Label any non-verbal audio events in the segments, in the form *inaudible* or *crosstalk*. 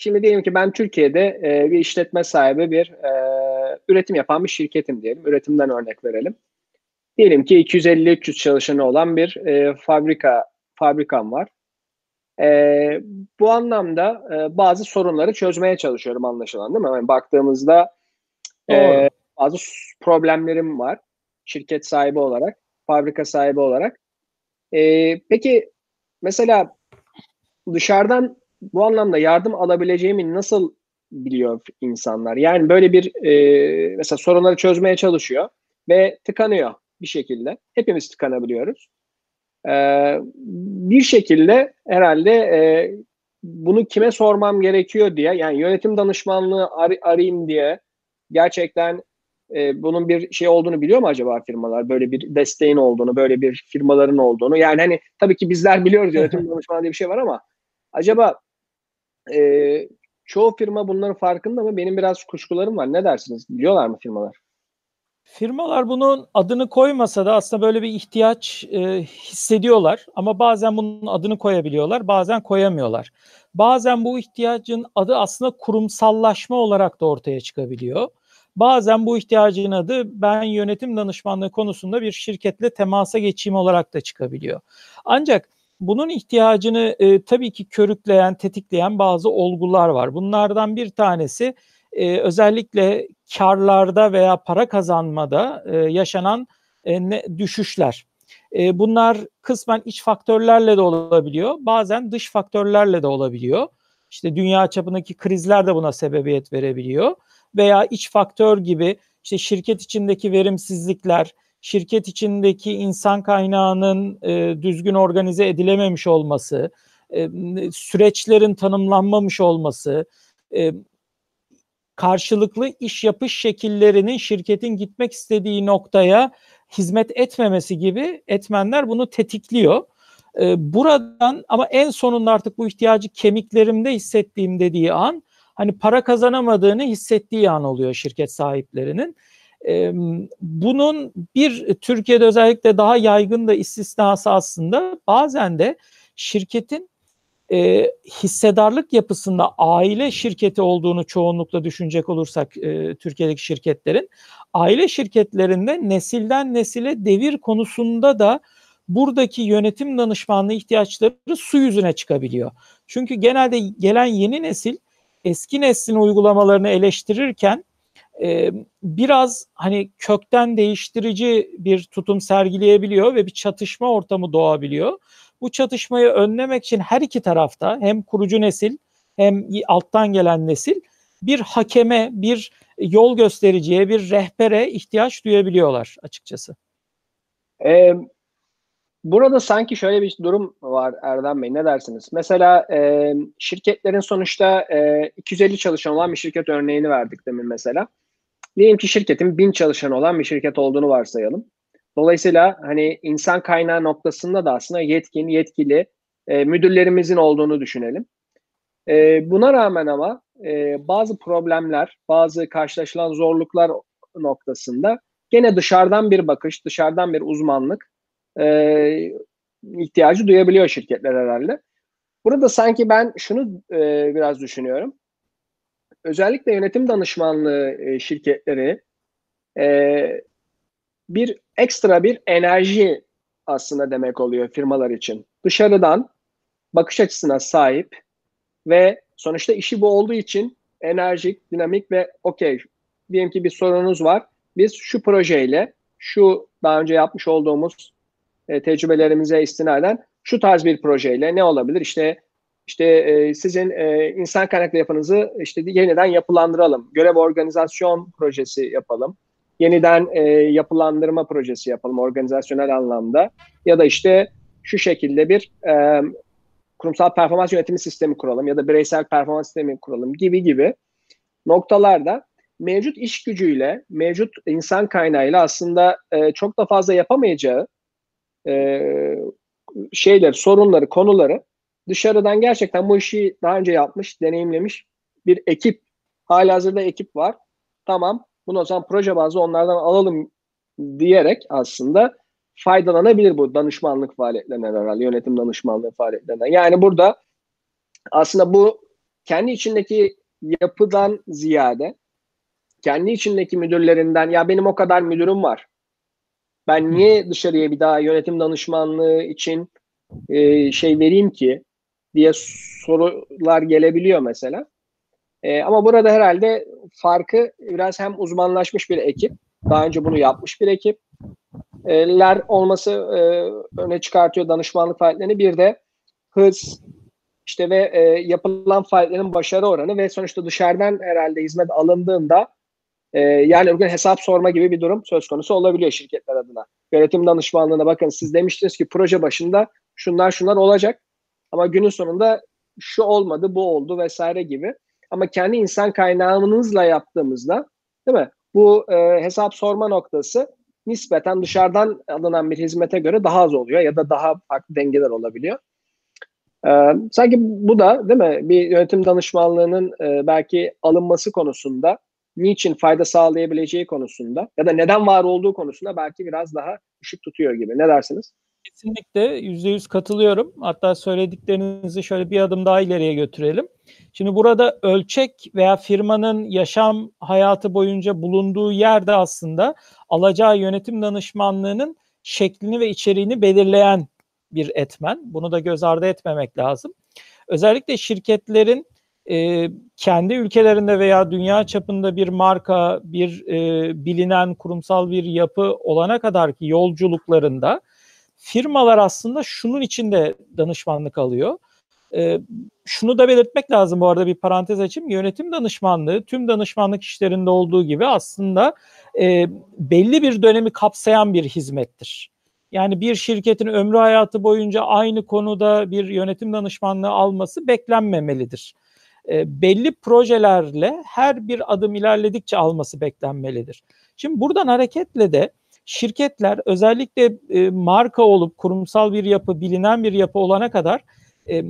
Şimdi diyelim ki ben Türkiye'de e, bir işletme sahibi bir e, üretim yapan bir şirketim diyelim. Üretimden örnek verelim. Diyelim ki 250-300 çalışanı olan bir e, fabrika fabrikam var. E, bu anlamda e, bazı sorunları çözmeye çalışıyorum anlaşılan değil mi? Yani baktığımızda e, bazı problemlerim var şirket sahibi olarak, fabrika sahibi olarak. E, peki mesela dışarıdan bu anlamda yardım alabileceğimi nasıl biliyor insanlar? Yani böyle bir e, mesela sorunları çözmeye çalışıyor ve tıkanıyor bir şekilde. Hepimiz tıkanabiliyoruz. E, bir şekilde herhalde e, bunu kime sormam gerekiyor diye yani yönetim danışmanlığı ar- arayayım diye gerçekten e, bunun bir şey olduğunu biliyor mu acaba firmalar? Böyle bir desteğin olduğunu, böyle bir firmaların olduğunu. Yani hani tabii ki bizler biliyoruz yönetim *laughs* danışmanlığı diye bir şey var ama acaba e, çoğu firma bunların farkında mı? Benim biraz kuşkularım var. Ne dersiniz? Biliyorlar mı firmalar? Firmalar bunun adını koymasa da aslında böyle bir ihtiyaç e, hissediyorlar ama bazen bunun adını koyabiliyorlar, bazen koyamıyorlar. Bazen bu ihtiyacın adı aslında kurumsallaşma olarak da ortaya çıkabiliyor. Bazen bu ihtiyacın adı ben yönetim danışmanlığı konusunda bir şirketle temasa geçeyim olarak da çıkabiliyor. Ancak bunun ihtiyacını e, tabii ki körükleyen, tetikleyen bazı olgular var. Bunlardan bir tanesi e, özellikle karlarda veya para kazanmada e, yaşanan e, ne, düşüşler. E, bunlar kısmen iç faktörlerle de olabiliyor, bazen dış faktörlerle de olabiliyor. İşte dünya çapındaki krizler de buna sebebiyet verebiliyor veya iç faktör gibi işte şirket içindeki verimsizlikler, şirket içindeki insan kaynağının e, düzgün organize edilememiş olması, e, süreçlerin tanımlanmamış olması, e, karşılıklı iş yapış şekillerinin şirketin gitmek istediği noktaya hizmet etmemesi gibi etmenler bunu tetikliyor. E, buradan ama en sonunda artık bu ihtiyacı kemiklerimde hissettiğim dediği an hani para kazanamadığını hissettiği an oluyor şirket sahiplerinin. Bunun bir Türkiye'de özellikle daha yaygın da istisnası aslında bazen de şirketin e, hissedarlık yapısında aile şirketi olduğunu çoğunlukla düşünecek olursak e, Türkiye'deki şirketlerin aile şirketlerinde nesilden nesile devir konusunda da buradaki yönetim danışmanlığı ihtiyaçları su yüzüne çıkabiliyor. Çünkü genelde gelen yeni nesil eski neslin uygulamalarını eleştirirken e, biraz hani kökten değiştirici bir tutum sergileyebiliyor ve bir çatışma ortamı doğabiliyor. Bu çatışmayı önlemek için her iki tarafta hem kurucu nesil hem alttan gelen nesil bir hakeme, bir yol göstericiye, bir rehbere ihtiyaç duyabiliyorlar açıkçası. Ee, burada sanki şöyle bir durum var Erdem Bey. Ne dersiniz? Mesela e, şirketlerin sonuçta e, 250 çalışan olan bir şirket örneğini verdik demin mesela. Diyelim ki şirketin 1000 çalışan olan bir şirket olduğunu varsayalım. Dolayısıyla hani insan kaynağı noktasında da aslında yetkin, yetkili e, müdürlerimizin olduğunu düşünelim. E, buna rağmen ama e, bazı problemler, bazı karşılaşılan zorluklar noktasında gene dışarıdan bir bakış, dışarıdan bir uzmanlık e, ihtiyacı duyabiliyor şirketler herhalde. Burada sanki ben şunu e, biraz düşünüyorum. Özellikle yönetim danışmanlığı e, şirketleri e, bir ekstra bir enerji aslında demek oluyor firmalar için. Dışarıdan bakış açısına sahip ve sonuçta işi bu olduğu için enerjik, dinamik ve okey diyelim ki bir sorunuz var. Biz şu projeyle, şu daha önce yapmış olduğumuz e, tecrübelerimize istinaden şu tarz bir projeyle ne olabilir? İşte işte e, sizin e, insan kaynaklı yapınızı işte yeniden yapılandıralım. Görev organizasyon projesi yapalım yeniden e, yapılandırma projesi yapalım organizasyonel anlamda ya da işte şu şekilde bir e, kurumsal performans yönetimi sistemi kuralım ya da bireysel performans sistemi kuralım gibi gibi noktalarda mevcut iş gücüyle, mevcut insan kaynağıyla aslında e, çok da fazla yapamayacağı e, şeyler, sorunları, konuları dışarıdan gerçekten bu işi daha önce yapmış, deneyimlemiş bir ekip, hali hazırda ekip var. Tamam, bunu o zaman proje bazlı onlardan alalım diyerek aslında faydalanabilir bu danışmanlık faaliyetlerinden herhalde, yönetim danışmanlığı faaliyetlerinden. Yani burada aslında bu kendi içindeki yapıdan ziyade kendi içindeki müdürlerinden ya benim o kadar müdürüm var. Ben niye dışarıya bir daha yönetim danışmanlığı için e, şey vereyim ki diye sorular gelebiliyor mesela. E, ama burada herhalde farkı biraz hem uzmanlaşmış bir ekip, daha önce bunu yapmış bir ekipler olması e, öne çıkartıyor danışmanlık faaliyetlerini. Bir de hız, işte ve e, yapılan faaliyetlerin başarı oranı ve sonuçta dışarıdan herhalde hizmet alındığında e, yani bugün hesap sorma gibi bir durum söz konusu olabiliyor şirketler adına. Yönetim danışmanlığına bakın siz demiştiniz ki proje başında şunlar şunlar olacak ama günün sonunda şu olmadı bu oldu vesaire gibi. Ama kendi insan kaynağınızla yaptığımızda değil mi? Bu e, hesap sorma noktası nispeten dışarıdan alınan bir hizmete göre daha az oluyor ya da daha farklı dengeler olabiliyor. Ee, sanki bu da değil mi bir yönetim danışmanlığının e, belki alınması konusunda niçin fayda sağlayabileceği konusunda ya da neden var olduğu konusunda belki biraz daha ışık tutuyor gibi. Ne dersiniz? Kesinlikle yüzde yüz katılıyorum. Hatta söylediklerinizi şöyle bir adım daha ileriye götürelim. Şimdi burada ölçek veya firmanın yaşam hayatı boyunca bulunduğu yerde aslında alacağı yönetim danışmanlığının şeklini ve içeriğini belirleyen bir etmen. Bunu da göz ardı etmemek lazım. Özellikle şirketlerin e, kendi ülkelerinde veya dünya çapında bir marka, bir e, bilinen kurumsal bir yapı olana kadar ki yolculuklarında firmalar aslında şunun içinde danışmanlık alıyor. E, şunu da belirtmek lazım bu arada bir parantez açayım. Yönetim danışmanlığı tüm danışmanlık işlerinde olduğu gibi aslında e, belli bir dönemi kapsayan bir hizmettir. Yani bir şirketin ömrü hayatı boyunca aynı konuda bir yönetim danışmanlığı alması beklenmemelidir. E, belli projelerle her bir adım ilerledikçe alması beklenmelidir. Şimdi buradan hareketle de şirketler özellikle e, marka olup kurumsal bir yapı, bilinen bir yapı olana kadar e,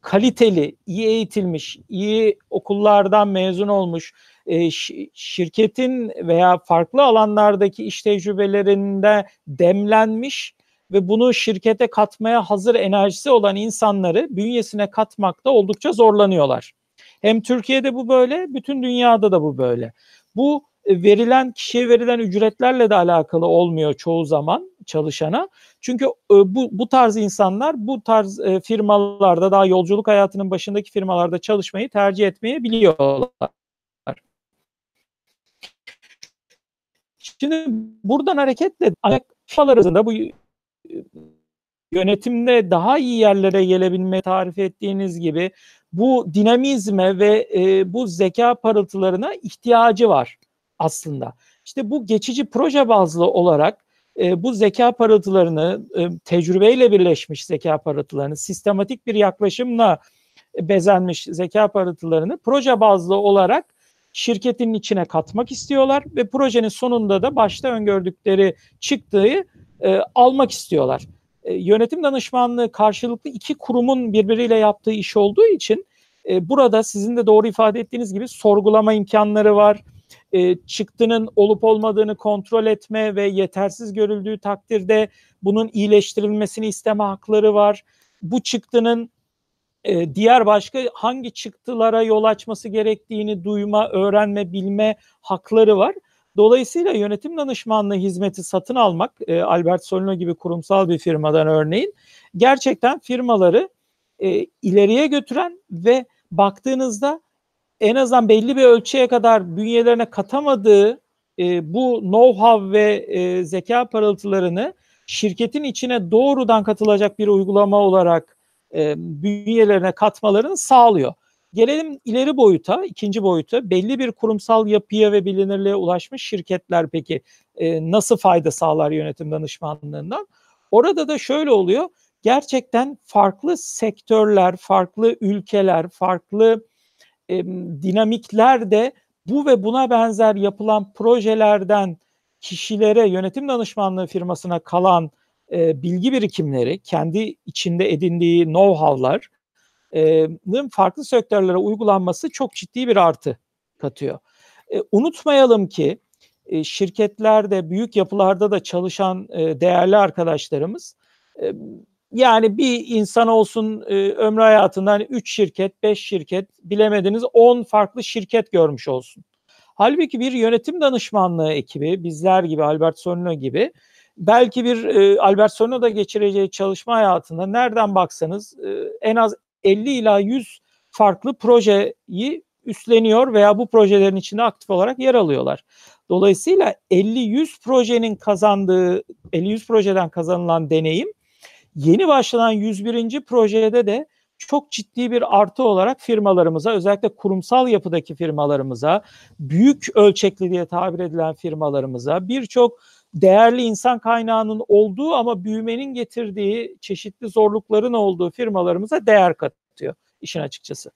kaliteli, iyi eğitilmiş, iyi okullardan mezun olmuş, e, şirketin veya farklı alanlardaki iş tecrübelerinde demlenmiş ve bunu şirkete katmaya hazır enerjisi olan insanları bünyesine katmakta oldukça zorlanıyorlar. Hem Türkiye'de bu böyle, bütün dünyada da bu böyle. Bu verilen kişiye verilen ücretlerle de alakalı olmuyor çoğu zaman çalışana. Çünkü e, bu bu tarz insanlar bu tarz e, firmalarda daha yolculuk hayatının başındaki firmalarda çalışmayı tercih etmeyi biliyorlar. Şimdi buradan hareketle firmalar arasında bu yönetimde daha iyi yerlere gelebilme tarif ettiğiniz gibi bu dinamizme ve e, bu zeka parıltılarına ihtiyacı var aslında. İşte bu geçici proje bazlı olarak e, bu zeka parıltılarını e, tecrübeyle birleşmiş zeka parıltılarını sistematik bir yaklaşımla bezenmiş zeka parıltılarını proje bazlı olarak şirketin içine katmak istiyorlar ve projenin sonunda da başta öngördükleri çıktığı e, almak istiyorlar. E, yönetim danışmanlığı karşılıklı iki kurumun birbiriyle yaptığı iş olduğu için e, burada sizin de doğru ifade ettiğiniz gibi sorgulama imkanları var. E, çıktının olup olmadığını kontrol etme ve yetersiz görüldüğü takdirde bunun iyileştirilmesini isteme hakları var. Bu çıktının e, diğer başka hangi çıktılara yol açması gerektiğini duyma, öğrenme, bilme hakları var. Dolayısıyla yönetim danışmanlığı hizmeti satın almak, e, Albert Solino gibi kurumsal bir firmadan örneğin, gerçekten firmaları e, ileriye götüren ve baktığınızda en azından belli bir ölçüye kadar bünyelerine katamadığı e, bu know-how ve e, zeka parıltılarını şirketin içine doğrudan katılacak bir uygulama olarak e, bünyelerine katmalarını sağlıyor. Gelelim ileri boyuta, ikinci boyuta. Belli bir kurumsal yapıya ve bilinirliğe ulaşmış şirketler peki e, nasıl fayda sağlar yönetim danışmanlığından? Orada da şöyle oluyor. Gerçekten farklı sektörler, farklı ülkeler, farklı e, dinamikler de bu ve buna benzer yapılan projelerden kişilere, yönetim danışmanlığı firmasına kalan e, bilgi birikimleri, kendi içinde edindiği know-how'lar farklı sektörlere uygulanması çok ciddi bir artı katıyor. E, unutmayalım ki e, şirketlerde, büyük yapılarda da çalışan e, değerli arkadaşlarımız e, yani bir insan olsun e, ömrü hayatında hani 3 şirket, 5 şirket, bilemediniz 10 farklı şirket görmüş olsun. Halbuki bir yönetim danışmanlığı ekibi, bizler gibi Albert Sorno gibi belki bir e, Albert Sorno da geçireceği çalışma hayatında nereden baksanız e, en az 50 ila 100 farklı projeyi üstleniyor veya bu projelerin içinde aktif olarak yer alıyorlar. Dolayısıyla 50-100 projenin kazandığı, 50-100 projeden kazanılan deneyim yeni başlanan 101. projede de çok ciddi bir artı olarak firmalarımıza özellikle kurumsal yapıdaki firmalarımıza büyük ölçekli diye tabir edilen firmalarımıza birçok değerli insan kaynağının olduğu ama büyümenin getirdiği çeşitli zorlukların olduğu firmalarımıza değer katıyor işin açıkçası.